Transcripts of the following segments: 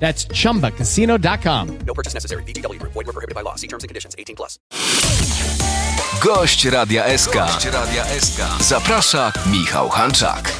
That's chumbacasino.com. No purchase necessary. VGW Group. Void were prohibited by law. See terms and conditions. 18 plus. Gość Radia SK. Gość Radia SK. Zaprasza Michał Hanczak.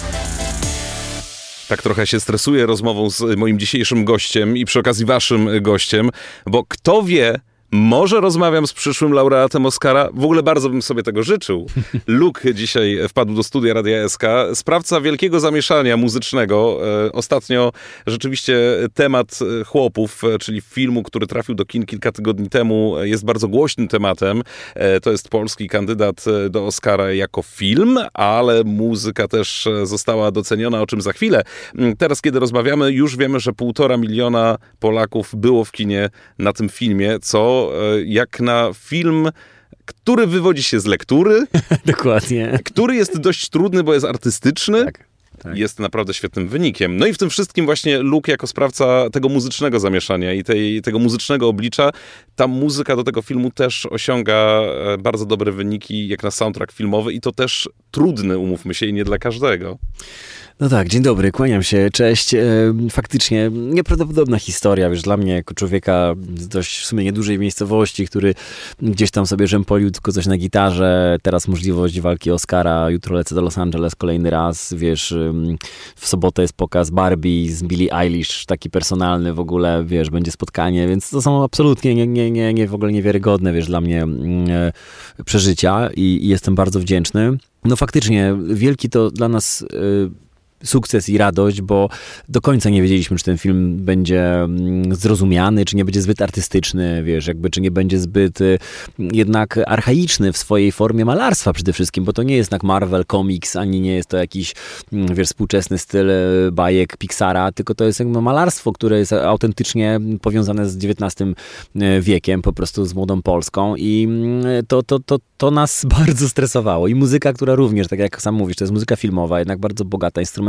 Tak trochę się stresuję rozmową z moim dzisiejszym gościem i przy okazji waszym gościem, bo kto wie, może rozmawiam z przyszłym laureatem Oscara. W ogóle bardzo bym sobie tego życzył. Luke dzisiaj wpadł do studia Radia SK. Sprawca wielkiego zamieszania muzycznego. E, Ostatnio rzeczywiście temat e, chłopów, e, czyli filmu, który trafił do kin kilka tygodni temu, jest bardzo głośnym tematem. To jest polski kandydat do Oscara jako film, ale muzyka też została doceniona, o czym za chwilę. Mm, Teraz, kiedy rozmawiamy, już wiemy, że półtora miliona Polaków było w kinie na tym filmie, co e, jak na film, który wywodzi się z lektury, Dokładnie. który jest dość trudny, bo jest artystyczny. Tak, tak. Jest naprawdę świetnym wynikiem. No i w tym wszystkim właśnie Luke jako sprawca tego muzycznego zamieszania i tej, tego muzycznego oblicza, ta muzyka do tego filmu też osiąga e, bardzo dobre wyniki jak na soundtrack filmowy i to też trudny, umówmy się, i nie dla każdego. No tak, dzień dobry, kłaniam się, cześć. E, Faktycznie nieprawdopodobna historia, wiesz, dla mnie jako człowieka z dość w sumie niedużej miejscowości, który gdzieś tam sobie rzępolił tylko coś na gitarze, teraz możliwość walki Oscara, jutro lecę do Los Angeles kolejny raz, wiesz, w sobotę jest pokaz Barbie z Billie Eilish, taki personalny w ogóle, wiesz, będzie spotkanie, więc to są absolutnie nie, nie, nie, nie w ogóle niewiarygodne, wiesz, dla mnie mm, e, przeżycia i, i jestem bardzo wdzięczny. No faktycznie, wielki to dla nas... y, sukces i radość, bo do końca nie wiedzieliśmy, czy ten film będzie mm, zrozumiany, czy nie będzie zbyt artystyczny, wiesz, jakby, czy nie będzie zbyt y, jednak archaiczny w swojej formie malarstwa przede wszystkim, bo to nie jest jednak Marvel Comics, ani nie jest to jakiś, mm, wiesz, współczesny styl y, bajek Pixara, tylko to jest jakby malarstwo, które jest autentycznie powiązane z XIX wiekiem, po prostu z młodą Polską i mm, to, to, to, to nas bardzo stresowało. I muzyka, która również, tak jak sam mówisz, to jest muzyka filmowa, jednak bardzo bogata, instrumentalna,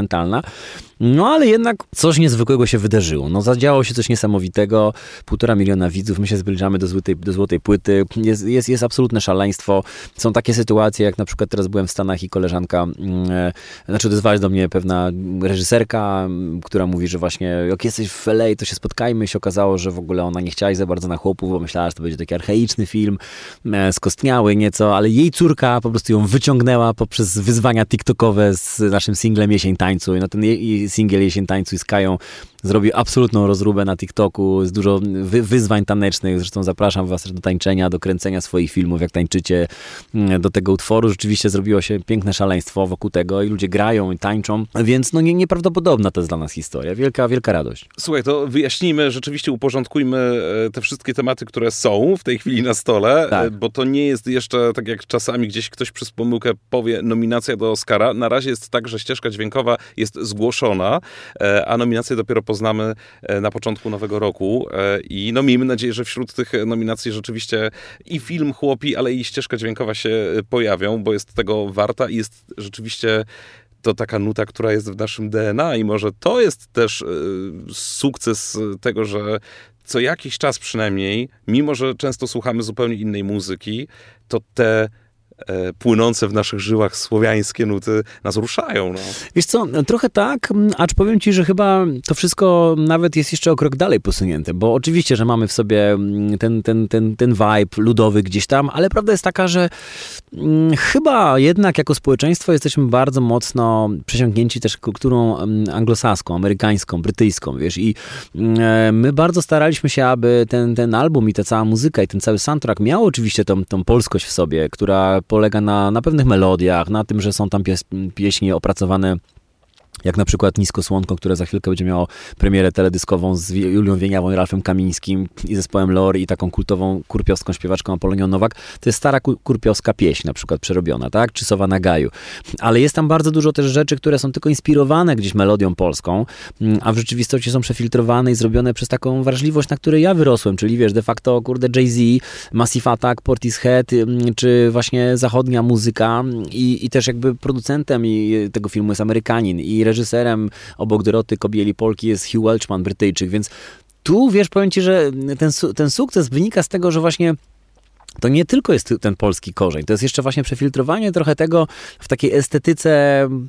no ale jednak coś niezwykłego się wydarzyło. No zadziało się coś niesamowitego, półtora miliona widzów, my się zbliżamy do złotej, do złotej płyty, jest, jest, jest absolutne szaleństwo. Są takie sytuacje, jak na przykład teraz byłem w Stanach i koleżanka, e, znaczy odezwała się do mnie pewna reżyserka, mm, która mówi, że właśnie jak jesteś w LA, to się spotkajmy. I się okazało, że w ogóle ona nie chciała iść za bardzo na chłopów, bo myślała, że to będzie taki archaiczny film, e, skostniały nieco, ale jej córka po prostu ją wyciągnęła poprzez wyzwania tiktokowe z naszym singlem Jesień Tańcu. I no ten je- singiel Jesień Tańcu z Kają zrobił absolutną rozróbę na TikToku, z dużo wy, wyzwań tanecznych. Zresztą zapraszam was też do tańczenia, do kręcenia swoich filmów, jak tańczycie mm, do tego utworu. Rzeczywiście zrobiło się piękne szaleństwo wokół tego i ludzie grają i tańczą, więc no nie, nieprawdopodobna to jest dla nas historia. Wielka, wielka radość. Słuchaj, to wyjaśnijmy, rzeczywiście uporządkujmy e, te wszystkie tematy, które są w tej chwili na stole, Tak. e, bo to nie jest jeszcze, tak jak czasami gdzieś ktoś przez pomyłkę powie, nominacja do Oscara. Na razie jest tak, że ścieżka dźwiękowa jest zgłoszona, e, a nominacje dopiero poznamy e, na początku nowego roku. E, i no miejmy nadzieję, że wśród tych nominacji rzeczywiście i film chłopi, ale i ścieżka dźwiękowa się pojawią, bo jest tego warta i jest rzeczywiście to taka nuta, która jest w naszym DNA i może to jest też sukces tego, że co jakiś czas przynajmniej, mimo że często słuchamy zupełnie innej muzyki, to te płynące w naszych żyłach słowiańskie nuty nas ruszają. No. Wiesz co, trochę tak, acz powiem ci, że chyba to wszystko nawet jest jeszcze o krok dalej posunięte, bo oczywiście, że mamy w sobie ten, ten, ten, ten vibe ludowy gdzieś tam, ale prawda jest taka, że chyba jednak jako społeczeństwo jesteśmy bardzo mocno przesiąknięci też kulturą anglosaską, amerykańską, brytyjską, wiesz, i e, my bardzo staraliśmy się, aby ten, ten album i ta cała muzyka i ten cały soundtrack miał oczywiście tą, tą polskość w sobie, która polega na, na pewnych melodiach, na tym, że są tam pies, pieśni opracowane jak na przykład Nisko Słonko, które za chwilkę będzie miało premierę teledyskową z Julią Wieniawą i Ralfem Kamińskim i zespołem Lore i taką kultową kurpiowską śpiewaczką Apolonią Nowak. To jest stara ku- kurpiowska pieśń na przykład przerobiona, tak? Czy Sowa na Gaju. Ale jest tam bardzo dużo też rzeczy, które są tylko inspirowane gdzieś melodią polską, mm, a w rzeczywistości są przefiltrowane i zrobione przez taką wrażliwość, na której ja wyrosłem, czyli wiesz, de facto kurde Jay-Z, Massive Attack, Portishead, mm, czy właśnie zachodnia muzyka i, i też jakby producentem i tego filmu jest Amerykanin i reżyserem obok Doroty Kobieli Polki jest Hugh Welchman, Brytyjczyk, więc tu, wiesz, powiem ci, że ten, ten sukces wynika z tego, że właśnie to nie tylko jest ten polski korzeń, to jest jeszcze właśnie przefiltrowanie trochę tego w takiej estetyce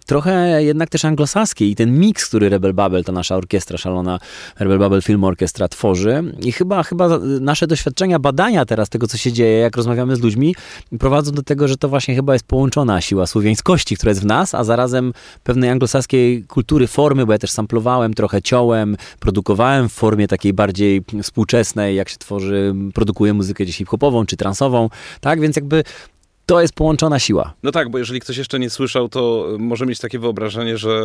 trochę jednak też anglosaskiej i ten miks, który Rebel Babel, ta nasza orkiestra szalona Rebel Babel Film Orchestra tworzy. I chyba, chyba nasze doświadczenia, badania teraz tego, co się dzieje, jak rozmawiamy z ludźmi, prowadzą do tego, że to właśnie chyba jest połączona siła słowiańskości, która jest w nas, a zarazem pewnej anglosaskiej kultury, formy, bo ja też samplowałem, trochę ciąłem, produkowałem w formie takiej bardziej współczesnej, jak się tworzy, produkuje muzykę gdzieś hip-hopową czy transową, tak, więc jakby to jest połączona siła. No tak, bo jeżeli ktoś jeszcze nie słyszał, to może mieć takie wyobrażenie, że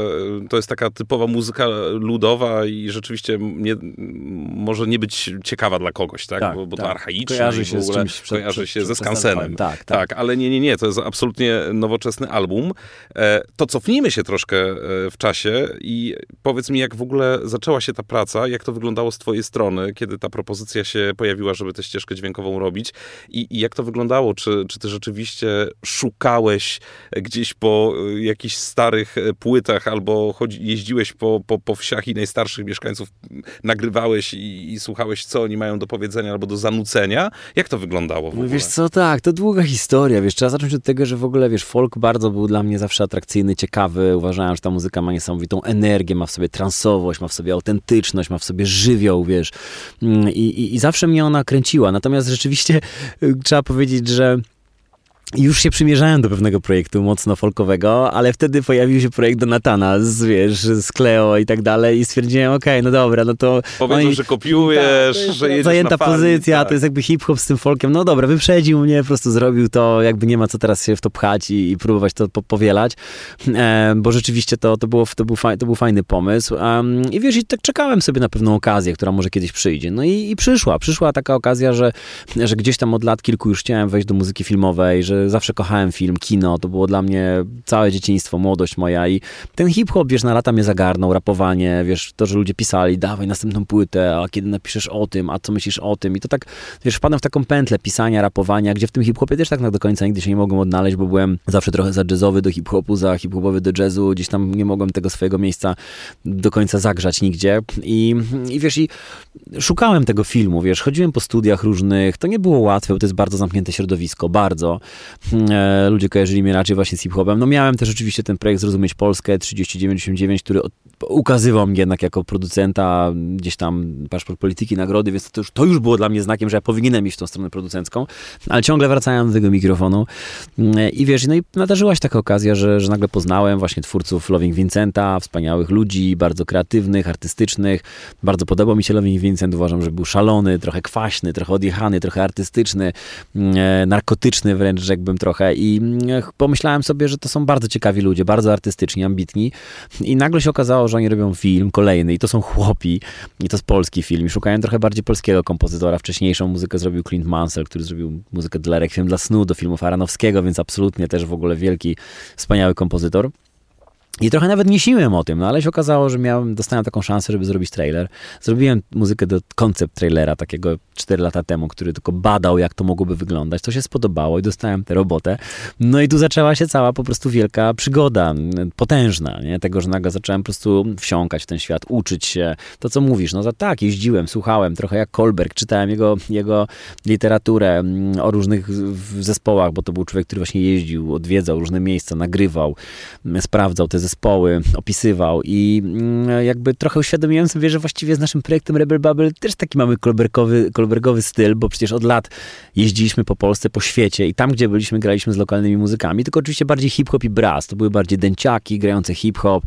to jest taka typowa muzyka ludowa i rzeczywiście nie, może nie być ciekawa dla kogoś, tak? Tak, bo, bo to tak. archaiczne Kojarzy się w z ogóle czymś przed- kojarzy przed- się ze przedstawionym. Skansenem. Tak, tak. tak, ale nie, nie, nie, to jest absolutnie nowoczesny album. E, To cofnijmy się troszkę e, w czasie i powiedz mi, jak w ogóle zaczęła się ta praca, jak to wyglądało z twojej strony, kiedy ta propozycja się pojawiła, żeby tę ścieżkę dźwiękową robić i, i jak to wyglądało? Czy, czy ty rzeczywiście szukałeś gdzieś po e, jakichś starych e, płytach albo chodzi, jeździłeś po, po, po wsiach i najstarszych mieszkańców nagrywałeś i, i słuchałeś, co oni mają do powiedzenia albo do zanucenia? Jak to wyglądało w No ogóle? wiesz co, tak, to długa historia, wiesz, trzeba zacząć od tego, że w ogóle, wiesz, folk bardzo był dla mnie zawsze atrakcyjny, ciekawy, uważałem, że ta muzyka ma niesamowitą energię, ma w sobie transowość, ma w sobie autentyczność, ma w sobie żywioł, wiesz, Mm, i, i, i zawsze mnie ona kręciła, natomiast rzeczywiście y, trzeba powiedzieć, że już się przymierzałem do pewnego projektu mocno folkowego, ale wtedy pojawił się projekt Donatana z, wiesz, z Cleo i tak dalej i stwierdziłem, okej, no dobra, no to... Powiedzą, że kopiujesz, Tak, że jedziesz Zajęta na fali, pozycja, tak. to jest jakby hip-hop z tym folkiem. No dobra, wyprzedził mnie, po prostu zrobił to, jakby nie ma co teraz się w to pchać i, i próbować to po, powielać, e, bo rzeczywiście to, to, było, to, był faj, to był fajny pomysł. Um, I wiesz, i tak czekałem sobie na pewną okazję, która może kiedyś przyjdzie. No i, i przyszła, przyszła taka okazja, że, że gdzieś tam od lat kilku już chciałem wejść do muzyki filmowej, że zawsze kochałem film, kino, to było dla mnie całe dzieciństwo, młodość moja i ten hip-hop, wiesz, na lata mnie zagarnął, rapowanie, wiesz, to, że ludzie pisali, dawaj następną płytę, a kiedy napiszesz o tym, a co myślisz o tym i to tak, wiesz, wpadłem w taką pętlę pisania, rapowania, gdzie w tym hip-hopie też tak na do końca nigdy się nie mogłem odnaleźć, bo byłem zawsze trochę za jazzowy do hip-hopu, za hip-hopowy do jazzu, gdzieś tam nie mogłem tego swojego miejsca do końca zagrzać nigdzie i, i wiesz, i szukałem tego filmu, wiesz, chodziłem po studiach różnych, to nie było łatwe, bo to jest bardzo zamknięte środowisko, bardzo. E, ludzie kojarzyli mnie raczej właśnie z hip-hopem. No miałem też oczywiście ten projekt Zrozumieć Polskę 3989, który ukazywał mnie jednak jako producenta, gdzieś tam paszport polityki, nagrody, więc to już, to już było dla mnie znakiem, że ja powinienem iść w tą stronę producencką, ale ciągle wracałem do tego mikrofonu Mm, i wiesz, no i nadarzyła się taka okazja, że, że nagle poznałem właśnie twórców Loving Vincenta, wspaniałych ludzi, bardzo kreatywnych, artystycznych. Bardzo podobał mi się Loving Vincent, uważam, że był szalony, trochę kwaśny, trochę odjechany, trochę artystyczny, e, narkotyczny wręcz, rzekłbym trochę i mm, pomyślałem sobie, że to są bardzo ciekawi ludzie, bardzo artystyczni, ambitni i nagle się okazało, że oni robią film kolejny i to są chłopi i to jest polski film i szukałem trochę bardziej polskiego kompozytora. Wcześniejszą muzykę zrobił Clint Mansell, który zrobił muzykę dla Requiem dla snu, do filmów Aranowskiego, więc absolutnie też w ogóle wielki, wspaniały kompozytor. I trochę nawet nie śniłem o tym, no ale się okazało, że miałem, dostałem taką szansę, żeby zrobić trailer. Zrobiłem muzykę do koncept trailera takiego 4 lata temu, który tylko badał, jak to mogłoby wyglądać. To się spodobało i dostałem tę robotę. No i tu zaczęła się cała po prostu wielka przygoda, potężna, nie? Tego, że nagle zacząłem po prostu wsiąkać w ten świat, uczyć się. To, co mówisz, no to tak, jeździłem, słuchałem, trochę jak Kolberg, czytałem jego, jego literaturę mm, o różnych zespołach, bo to był człowiek, który właśnie jeździł, odwiedzał różne miejsca, nagrywał, m, sprawdzał te zespoły, opisywał i mm, jakby trochę uświadomiłem sobie, że właściwie z naszym projektem Rebel Bubble też taki mamy kolbergowy, kolbergowy styl, bo przecież od lat jeździliśmy po Polsce, po świecie i tam, gdzie byliśmy, graliśmy z lokalnymi muzykami, tylko oczywiście bardziej hip-hop i brass. To były bardziej dęciaki grające hip-hop,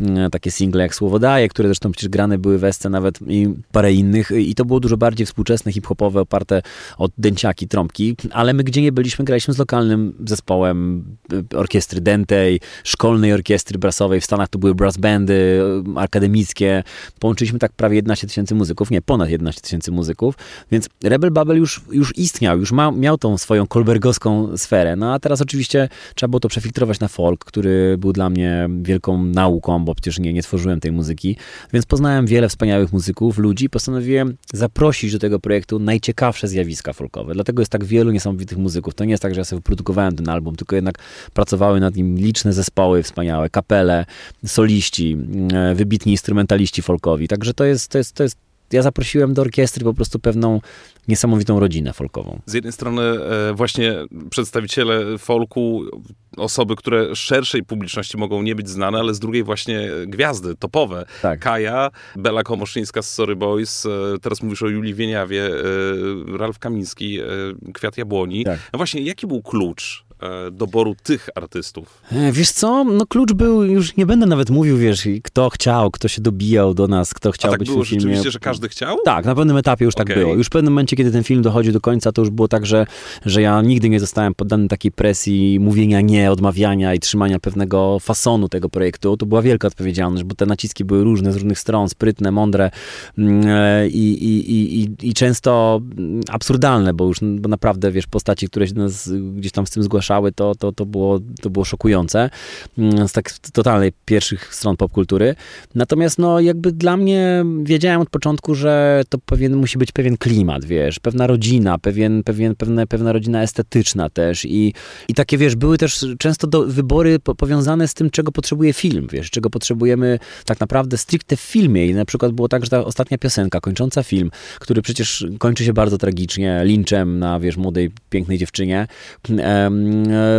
mm, takie single jak Słowo Daje, które zresztą przecież grane były w Esce nawet i parę innych i to było dużo bardziej współczesne, hip-hopowe, oparte o dęciaki, trąbki, ale my gdzie nie byliśmy, graliśmy z lokalnym zespołem y, orkiestry dętej, szkolnej orkiestry brassowej. W Stanach to były brass bandy e, akademickie. Połączyliśmy tak prawie 11 tysięcy muzyków, nie, ponad 11 tysięcy muzyków, więc Rebel Babel już, już istniał, już ma, miał tą swoją kolbergowską sferę. No a teraz oczywiście trzeba było to przefiltrować na folk, który był dla mnie wielką nauką, bo przecież nie, nie tworzyłem tej muzyki, więc poznałem wiele wspaniałych muzyków, ludzi, postanowiłem zaprosić do tego projektu najciekawsze zjawiska folkowe. Dlatego jest tak wielu niesamowitych muzyków. To nie jest tak, że ja sobie wyprodukowałem ten album, tylko jednak pracowały nad nim liczne zespoły wspaniałe, kapele, soliści, mm, wybitni instrumentaliści folkowi. Także to jest, to jest, to jest ja zaprosiłem do orkiestry po prostu pewną niesamowitą rodzinę folkową. Z jednej strony e, właśnie przedstawiciele folku, osoby, które szerszej publiczności mogą nie być znane, ale z drugiej właśnie gwiazdy topowe. Tak. Kaja, Bela Komoszyńska z Sorry Boys, e, teraz mówisz o Julii Wieniawie, e, Ralf Kamiński, Kwiat Jabłoni. Tak. No właśnie, jaki był klucz doboru tych artystów? E, Wiesz co, no klucz był, już nie będę nawet mówił, wiesz, kto chciał, kto się dobijał do nas, kto A chciał tak być było w filmie. rzeczywiście, że każdy chciał? Tak, na pewnym etapie już tak Okej. było. Już w pewnym momencie, kiedy ten film dochodzi do końca, to już było tak, że, że ja nigdy nie zostałem poddany takiej presji mówienia nie, odmawiania i trzymania pewnego fasonu tego projektu. To była wielka odpowiedzialność, bo te naciski były różne, z różnych stron, sprytne, mądre mm, e, i, i, i, i, często mm, absurdalne, bo już bo naprawdę, wiesz, postaci, które się do nas gdzieś tam z tym zgłaszały, to, to, to, było, to było szokujące. Mm, Z tak totalnej pierwszych stron popkultury. Natomiast no jakby dla mnie wiedziałem od początku, że to pewien, musi być pewien klimat, wiesz, pewna rodzina, pewien, pewien, pewne, pewna rodzina estetyczna też i, i takie, wiesz, były też często do, wybory po, powiązane z tym, czego potrzebuje film, wiesz, czego potrzebujemy tak naprawdę stricte w filmie i na przykład było tak, że ta ostatnia piosenka kończąca film, który przecież kończy się bardzo tragicznie, linczem na, wiesz, młodej, pięknej dziewczynie,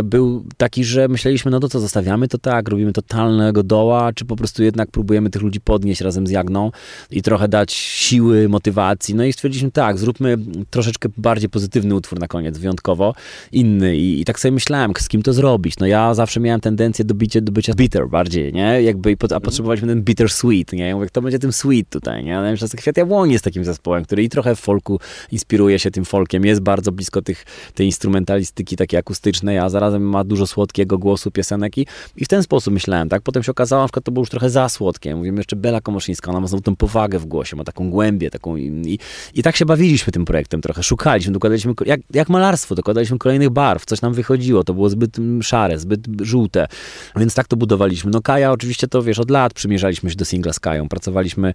był taki, że myśleliśmy, no to co, zostawiamy to tak, robimy totalnego doła, czy po prostu jednak próbujemy tych ludzi podnieść razem z Jagną i trochę dać siły, motywacji. No i stwierdziliśmy, tak, zróbmy troszeczkę bardziej pozytywny utwór na koniec, wyjątkowo inny. I, i tak sobie myślałem, z kim to zrobić. No ja zawsze miałem tendencję do, bicie, do bycia bitter bardziej, nie? Jakby, a potrzebowaliśmy ten bitter sweet, nie? Ja mówię, kto będzie tym sweet tutaj, nie? Na przykład Kwiat Jabłoni jest takim zespołem, który i trochę w folku inspiruje się tym folkiem, jest bardzo blisko tych, tej instrumentalistyki takiej akustycznej, a zarazem ma dużo słodkiego głosu piosenek i, i w ten sposób myślałem, tak? Potem się okazało, na przykład to było już trochę za słodkie. Mówimy jeszcze Bela Komoszyńska, ona ma znowu tą powagę w głosie, ma taką głębię, taką i, i, i tak się bawiliśmy tym projektem trochę, szukaliśmy, dokładaliśmy, jak, jak malarstwo, dokładaliśmy kolejnych barw, coś nam wychodziło, to było zbyt mm, szare, zbyt żółte, więc tak to budowaliśmy. No Kaja oczywiście to, wiesz, od lat przymierzaliśmy się do singla z Kają, pracowaliśmy,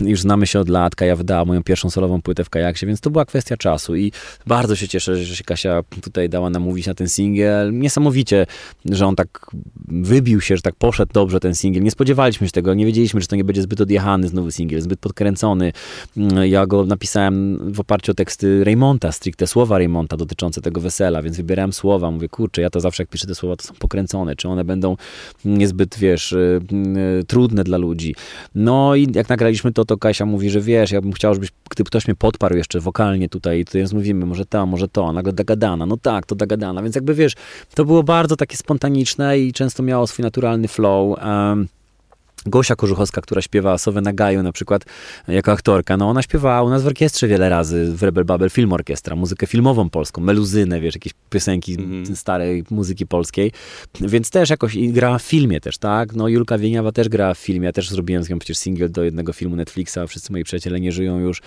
już znamy się od lat, Kaja wydała moją pierwszą solową płytę w Kajaksie, więc to była kwestia czasu i bardzo się cieszę, że się Kasia tutaj dała namówić na ten singiel. Niesamowicie, że on tak wybił się, że tak poszedł dobrze ten singiel. Nie spodziewaliśmy się tego, nie wiedzieliśmy, że to nie będzie zbyt odjechany znowu singiel, zbyt podkręcony. Mm, Ja go napisałem w oparciu o teksty Raymonta, stricte słowa Raymonta dotyczące tego wesela, więc wybierałem słowa. Mówię, kurczę, ja to zawsze jak piszę te słowa, to są pokręcone, czy one będą niezbyt, wiesz, y, y, trudne dla ludzi. No i jak nagraliśmy to, to Kasia mówi, że wiesz, ja bym chciał, żebyś, gdyby ktoś mnie podparł jeszcze wokalnie tutaj, to więc mówimy, może to, może to, a nagle Dagadana, no tak, to Dagadana, więc jakby wiesz, to było bardzo takie spontaniczne i często miało swój naturalny flow. Um, Gosia Korzuchowska, która śpiewa Sowę na Gaju na przykład jako aktorka, no ona śpiewała u nas w orkiestrze wiele razy, w Rebel Babel Film Orkiestra, muzykę filmową polską, meluzynę, wiesz, jakieś piosenki starej muzyki polskiej, więc też jakoś i grała w filmie też, tak? No Julka Wieniawa też grała w filmie, ja też zrobiłem z nią przecież singiel do jednego filmu Netflixa, Wszyscy moi przyjaciele nie żyją już,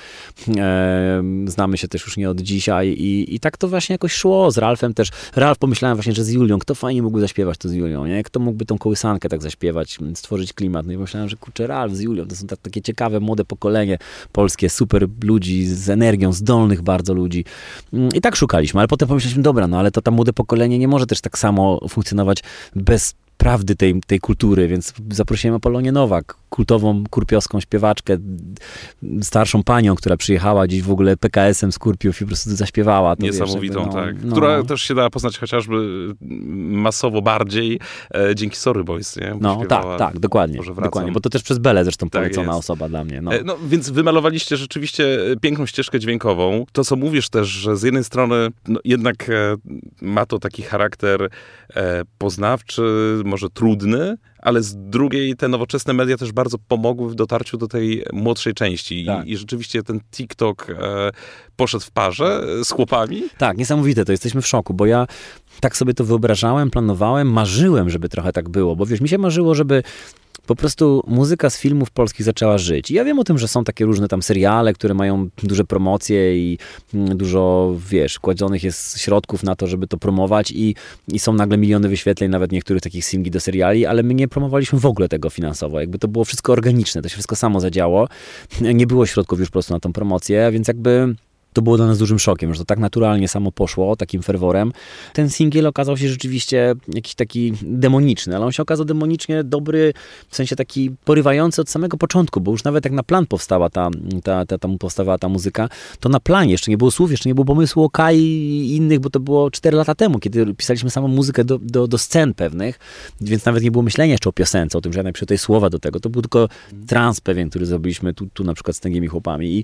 Em, znamy się też już nie od dzisiaj. I, i tak to właśnie jakoś szło, z Ralfem też, Ralf pomyślałem właśnie, że z Julią, kto fajnie mógłby zaśpiewać to z Julią, nie? Kto mógłby tą kołysankę tak zaśpiewać, stworzyć klimat, no i myślałem, że kurczę, Ralf z Julią, to są tak, takie ciekawe, młode pokolenie polskie, super ludzi, z energią, zdolnych bardzo ludzi. Mm, I tak szukaliśmy, ale potem pomyśleliśmy, dobra, no ale to tam młode pokolenie nie może też tak samo funkcjonować bez prawdy tej, tej kultury, więc zaprosiłem Apolonię Nowak, kultową kurpiowską śpiewaczkę, starszą panią, która przyjechała gdzieś w ogóle PKS-em z Kurpiów i po prostu zaśpiewała. To, wiesz, Niesamowitą, jakby, no, tak. no. Która też się dała poznać chociażby masowo bardziej e, dzięki Sorry Boys, nie? Bo No śpiewała, tak, tak, dokładnie, dokładnie, bo to też przez Belę zresztą Tak polecona jest. osoba dla mnie. No. E, No, więc wymalowaliście rzeczywiście e, piękną ścieżkę dźwiękową. To, co mówisz też, że z jednej strony no, jednak e, ma to taki charakter e, poznawczy, może trudny, ale z drugiej te nowoczesne media też bardzo pomogły w dotarciu do tej młodszej części. Tak. I, I rzeczywiście ten TikTok e, poszedł w parze z chłopami. Tak, niesamowite to, jesteśmy w szoku, bo ja tak sobie to wyobrażałem, planowałem, marzyłem, żeby trochę tak było, bo wiesz, mi się marzyło, żeby po prostu muzyka z filmów polskich zaczęła żyć. I ja wiem o tym, że są takie różne tam seriale, które mają duże promocje i mm, dużo, wiesz, kładzionych jest środków na to, żeby to promować i, i są nagle miliony wyświetleń, nawet niektórych takich singli do seriali, ale my nie promowaliśmy w ogóle tego finansowo. Jakby to było wszystko organiczne, to się wszystko samo zadziało. Nie było środków już po prostu na tą promocję, więc jakby to było dla nas dużym szokiem, że to tak naturalnie samo poszło, takim ferworem. Ten singiel okazał się rzeczywiście jakiś taki demoniczny, ale on się okazał demonicznie dobry, w sensie taki porywający od samego początku, bo już nawet jak na plan powstała ta, ta, ta, ta powstawała ta muzyka, to na planie jeszcze nie było słów, jeszcze nie było pomysłu o Kai i innych, bo to było 4 lata temu, kiedy pisaliśmy samą muzykę do, do, do scen pewnych, więc nawet nie było myślenia jeszcze o piosence, o tym, że ja napiszę tutaj słowa do tego. To był tylko trans pewien, który zrobiliśmy tu, tu na przykład z tęgimi chłopami i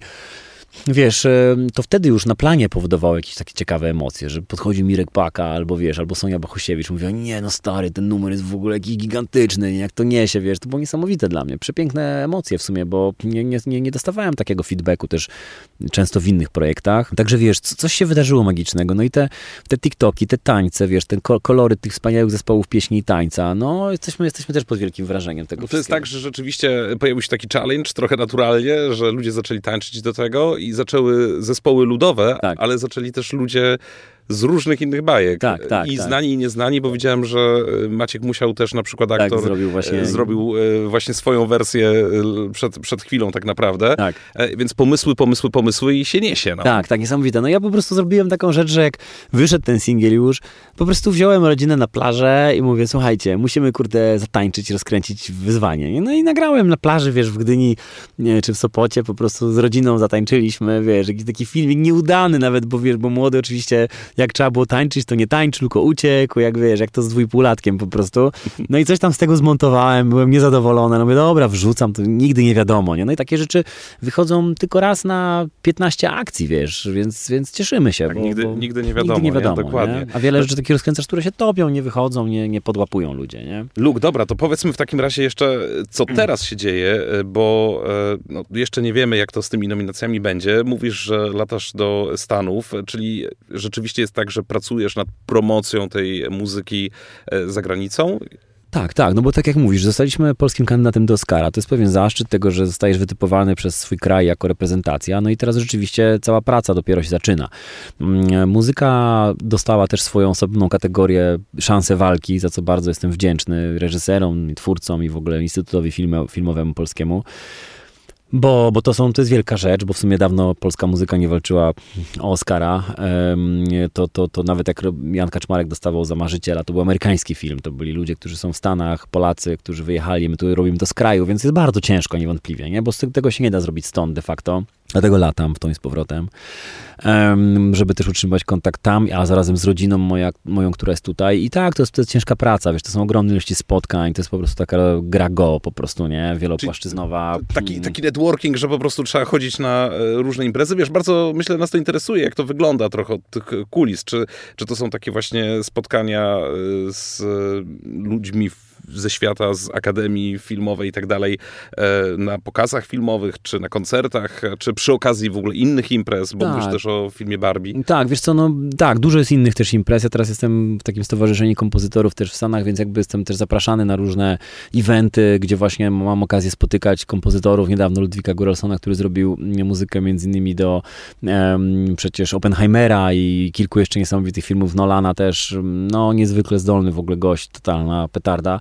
wiesz, e, to wtedy już na planie powodowało jakieś takie ciekawe emocje, że podchodzi Mirek Paka, albo wiesz, albo Sonia Bachusiewicz, mówią, nie no stary, ten numer jest w ogóle jakiś gigantyczny, jak to niesie, wiesz, to było niesamowite dla mnie, przepiękne emocje w sumie, bo nie, nie, nie, dostawałem takiego feedbacku też często w innych projektach, także wiesz, co, coś się wydarzyło magicznego, no i te, te TikToki, te tańce, wiesz, ko- kolory tych wspaniałych zespołów pieśni i tańca, no jesteśmy, jesteśmy też pod wielkim wrażeniem tego To jest tak, że rzeczywiście pojawił się taki challenge trochę naturalnie, że ludzie zaczęli tańczyć do tego i zaczęły zespoły ludowe, Tak. ale zaczęli też ludzie z różnych innych bajek. Tak, tak, I tak. znani i nieznani, bo widziałem, że y, Maciek Musiał też na przykład Tak, aktor zrobił właśnie- y, zrobił y, właśnie swoją wersję przed, przed chwilą tak naprawdę. Tak. E, Więc pomysły, pomysły, pomysły i się niesie. No. Tak, tak, niesamowite. No ja po prostu zrobiłem taką rzecz, że jak wyszedł ten singiel już, po prostu wziąłem rodzinę na plażę i mówię, słuchajcie, musimy kurde zatańczyć, rozkręcić wyzwanie. nie? No i nagrałem na plaży, wiesz, w Gdyni czy w Sopocie, po prostu z rodziną zatańczyliśmy, wiesz, jakiś taki filmik nieudany nawet, bo wiesz, bo młody oczywiście, jak trzeba było tańczyć, to nie tańczył, tylko uciekł, jak wiesz, jak to z dwójpółlatkiem po prostu. No i coś tam z tego zmontowałem, byłem niezadowolony, no mówię, dobra, wrzucam, to nigdy nie wiadomo, nie? No i takie rzeczy wychodzą tylko raz na 15 akcji, wiesz, więc, więc cieszymy się. Tak, bo, nigdy- bo nigdy nie wiadomo, Nigdy nie nie? wiadomo, Dokładnie. Nie? A wiele rzeczy takich rozkręcasz, które się topią, nie wychodzą, nie, nie podłapują ludzie, nie? Luke, dobra, to powiedzmy w takim razie jeszcze, co teraz się dzieje, bo e, no, jeszcze nie wiemy, jak to z tymi nominacjami będzie. Mówisz, że latasz do Stanów, czyli rzeczywiście jest tak, że pracujesz nad promocją tej muzyki e, za granicą. Tak, tak, no bo tak jak mówisz, zostaliśmy polskim kandydatem do Oscara. To jest pewien zaszczyt tego, że zostajesz wytypowany przez swój kraj jako reprezentacja. No i teraz rzeczywiście cała praca dopiero się zaczyna. Mm, Muzyka dostała też swoją osobną kategorię szansę walki, za co bardzo jestem wdzięczny reżyserom, twórcom i w ogóle Instytutowi Filmo, Filmowemu Polskiemu. Bo, bo to, są, to jest wielka rzecz, bo w sumie dawno polska muzyka nie walczyła o Oscara. To, to, to nawet jak Jan Kaczmarek dostawał za marzyciela, to był amerykański film. To byli ludzie, którzy są w Stanach, Polacy, którzy wyjechali, my tu robimy to z kraju, więc jest bardzo ciężko niewątpliwie, nie? bo z tego się nie da zrobić stąd de facto. Dlatego latam w tą i z powrotem, em, żeby też utrzymać kontakt tam, a zarazem z rodziną moja, moją, która jest tutaj. I tak, to jest, to jest ciężka praca, wiesz, to są ogromne ilości spotkań, to jest po prostu taka gra go po prostu, nie? Wielopłaszczyznowa. Taki, taki networking, że po prostu trzeba chodzić na e, różne imprezy. Wiesz, bardzo myślę, nas to interesuje, jak to wygląda trochę od tych kulis. Czy, czy to są takie właśnie spotkania e, z e, ludźmi w- ze świata, z akademii filmowej i tak dalej, e, na pokazach filmowych, czy na koncertach, czy przy okazji w ogóle innych imprez, bo Tak. mówisz też o filmie Barbie. Tak, wiesz co, no tak, dużo jest innych też imprez. Ja teraz jestem w takim stowarzyszeniu kompozytorów też w Stanach, więc jakby jestem też zapraszany na różne eventy, gdzie właśnie mam okazję spotykać kompozytorów. Niedawno Ludwika Guralsona, który zrobił muzykę między innymi do przecież Oppenheimera i kilku jeszcze niesamowitych filmów Nolana też. No niezwykle zdolny w ogóle gość, totalna petarda.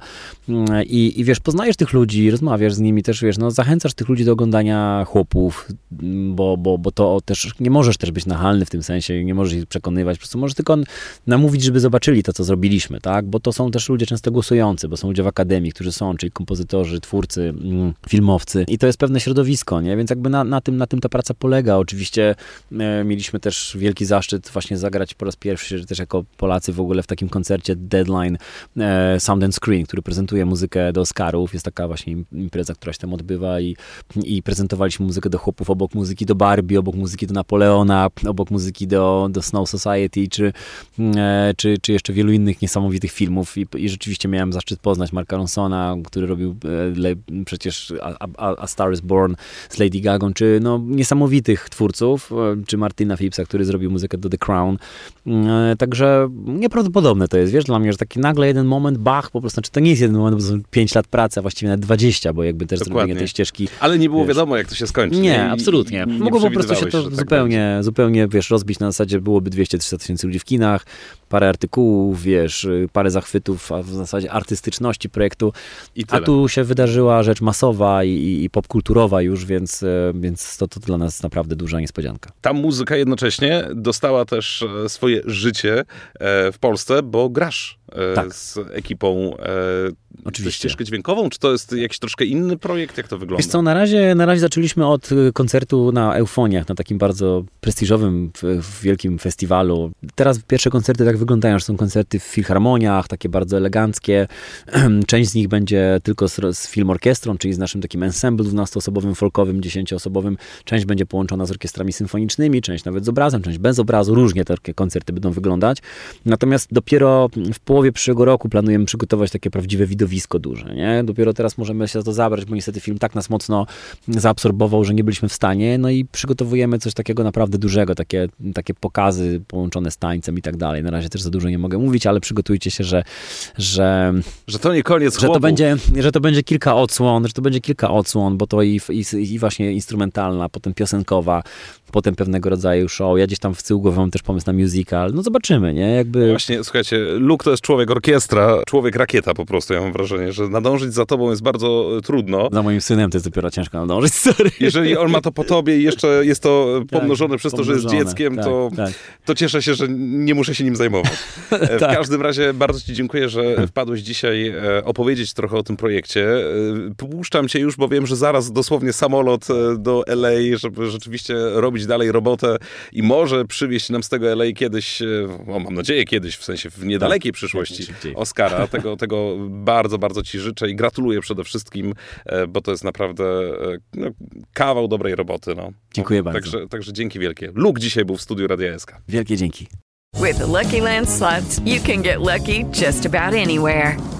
I, I wiesz, poznajesz tych ludzi, rozmawiasz z nimi też, wiesz, no zachęcasz tych ludzi do oglądania chłopów, bo, bo, bo to też nie możesz też być nachalny w tym sensie, nie możesz ich przekonywać, po prostu możesz tylko namówić, żeby zobaczyli to, co zrobiliśmy, tak? Bo to są też ludzie często głosujący, bo są ludzie w akademii, którzy są, czyli kompozytorzy, twórcy, mm, filmowcy i to jest pewne środowisko, nie? Więc jakby na, na, tym, na tym ta praca polega. Oczywiście e, mieliśmy też wielki zaszczyt właśnie zagrać po raz pierwszy też jako Polacy w ogóle w takim koncercie Deadline e, Sound and Screen, który który prezentuje muzykę do Oscarów. Jest taka właśnie impreza, która się tam odbywa i, i prezentowaliśmy muzykę do chłopów obok muzyki do Barbie, obok muzyki do Napoleona, obok muzyki do, do Snow Society, czy, e, czy, czy jeszcze wielu innych niesamowitych filmów. I, I rzeczywiście miałem zaszczyt poznać Marka Ronsona, który robił e, le, przecież A, A, A Star is Born z Lady Gaga, czy no, niesamowitych twórców, e, czy Martina Phillipsa, który zrobił muzykę do The Crown. E, także nieprawdopodobne to jest, wiesz, dla mnie, że taki nagle jeden moment, bach, po prostu, znaczy to nie jest jeden moment, bo są 5 lat pracy, a właściwie nawet 20, bo jakby też Dokładnie. zrobienie tej ścieżki. Ale nie było wiesz, wiadomo, jak to się skończy. Nie, I- absolutnie. nie Mogło po prostu się to tak zupełnie, zupełnie, wiesz, rozbić na zasadzie byłoby 200-300 tysięcy ludzi w kinach, parę artykułów, wiesz, parę zachwytów, a w zasadzie artystyczności projektu. I A tu się wydarzyła rzecz masowa i, i, popkulturowa już, więc, e, więc to, to dla nas naprawdę duża niespodzianka. Ta muzyka jednocześnie dostała też e, swoje życie e, w Polsce, bo grasz Tak. z ekipą e, Oczywiście. ścieżkę dźwiękową. Czy to jest jakiś troszkę inny projekt? Jak to wygląda? Wiesz co, na razie, na razie zaczęliśmy od y, koncertu na Eufoniach, na takim bardzo prestiżowym, wielkim festiwalu. Teraz pierwsze koncerty tak wyglądają, że są koncerty w filharmoniach, takie bardzo eleganckie. Część z nich będzie tylko z, z film orkiestrą, czyli z naszym takim ensemble 12-osobowym, folkowym, 10-osobowym. Część będzie połączona z orkiestrami symfonicznymi, część nawet z obrazem, część bez obrazu. Różnie te takie koncerty będą wyglądać. Natomiast dopiero w połowie przyszłego roku planujemy przygotować takie prawdziwe widowisko duże. Nie? Dopiero teraz możemy się za to zabrać, bo niestety film tak nas mocno zaabsorbował, że nie byliśmy w stanie. No i przygotowujemy coś takiego naprawdę dużego, takie, takie pokazy połączone z tańcem i tak dalej. Na razie też za dużo nie mogę mówić, ale przygotujcie się, że, że, Że to nie koniec że, to będzie, że to będzie kilka odsłon, że to będzie kilka odsłon, bo to i, i, i właśnie instrumentalna, potem piosenkowa, potem pewnego rodzaju show. Ja gdzieś tam w tyłu głowy mam też pomysł na musical. No zobaczymy, nie? Jakby... Właśnie, słuchajcie, Luke to jest człowiek orkiestra, człowiek rakieta po prostu. Ja mam wrażenie, że nadążyć za tobą jest bardzo e, trudno. Za moim synem to jest dopiero ciężko nadążyć, sorry. Jeżeli on ma to po tobie i jeszcze jest to pomnożone przez to, że jest pomnożone. dzieckiem, Tak, to, tak. to cieszę się, że nie muszę się nim zajmować. E, W Tak. każdym razie bardzo ci dziękuję, że wpadłeś dzisiaj e, opowiedzieć trochę o tym projekcie. Puszczam cię już, bo wiem, że zaraz dosłownie samolot do LA, żeby rzeczywiście robić dalej robotę i może przywieźć nam z tego LA kiedyś, o, mam nadzieję kiedyś, w sensie w niedalekiej przyszłości, najszybciej. Oscara. Tego, tego bardzo, bardzo ci życzę i gratuluję przede wszystkim, e, bo to jest naprawdę e, no, kawał dobrej roboty. No. Dziękuję bardzo. Także, także dzięki wielkie. Luke dzisiaj był w studiu Radia SK. Wielkie dzięki. With the Lucky Land slots, you can get lucky just about anywhere.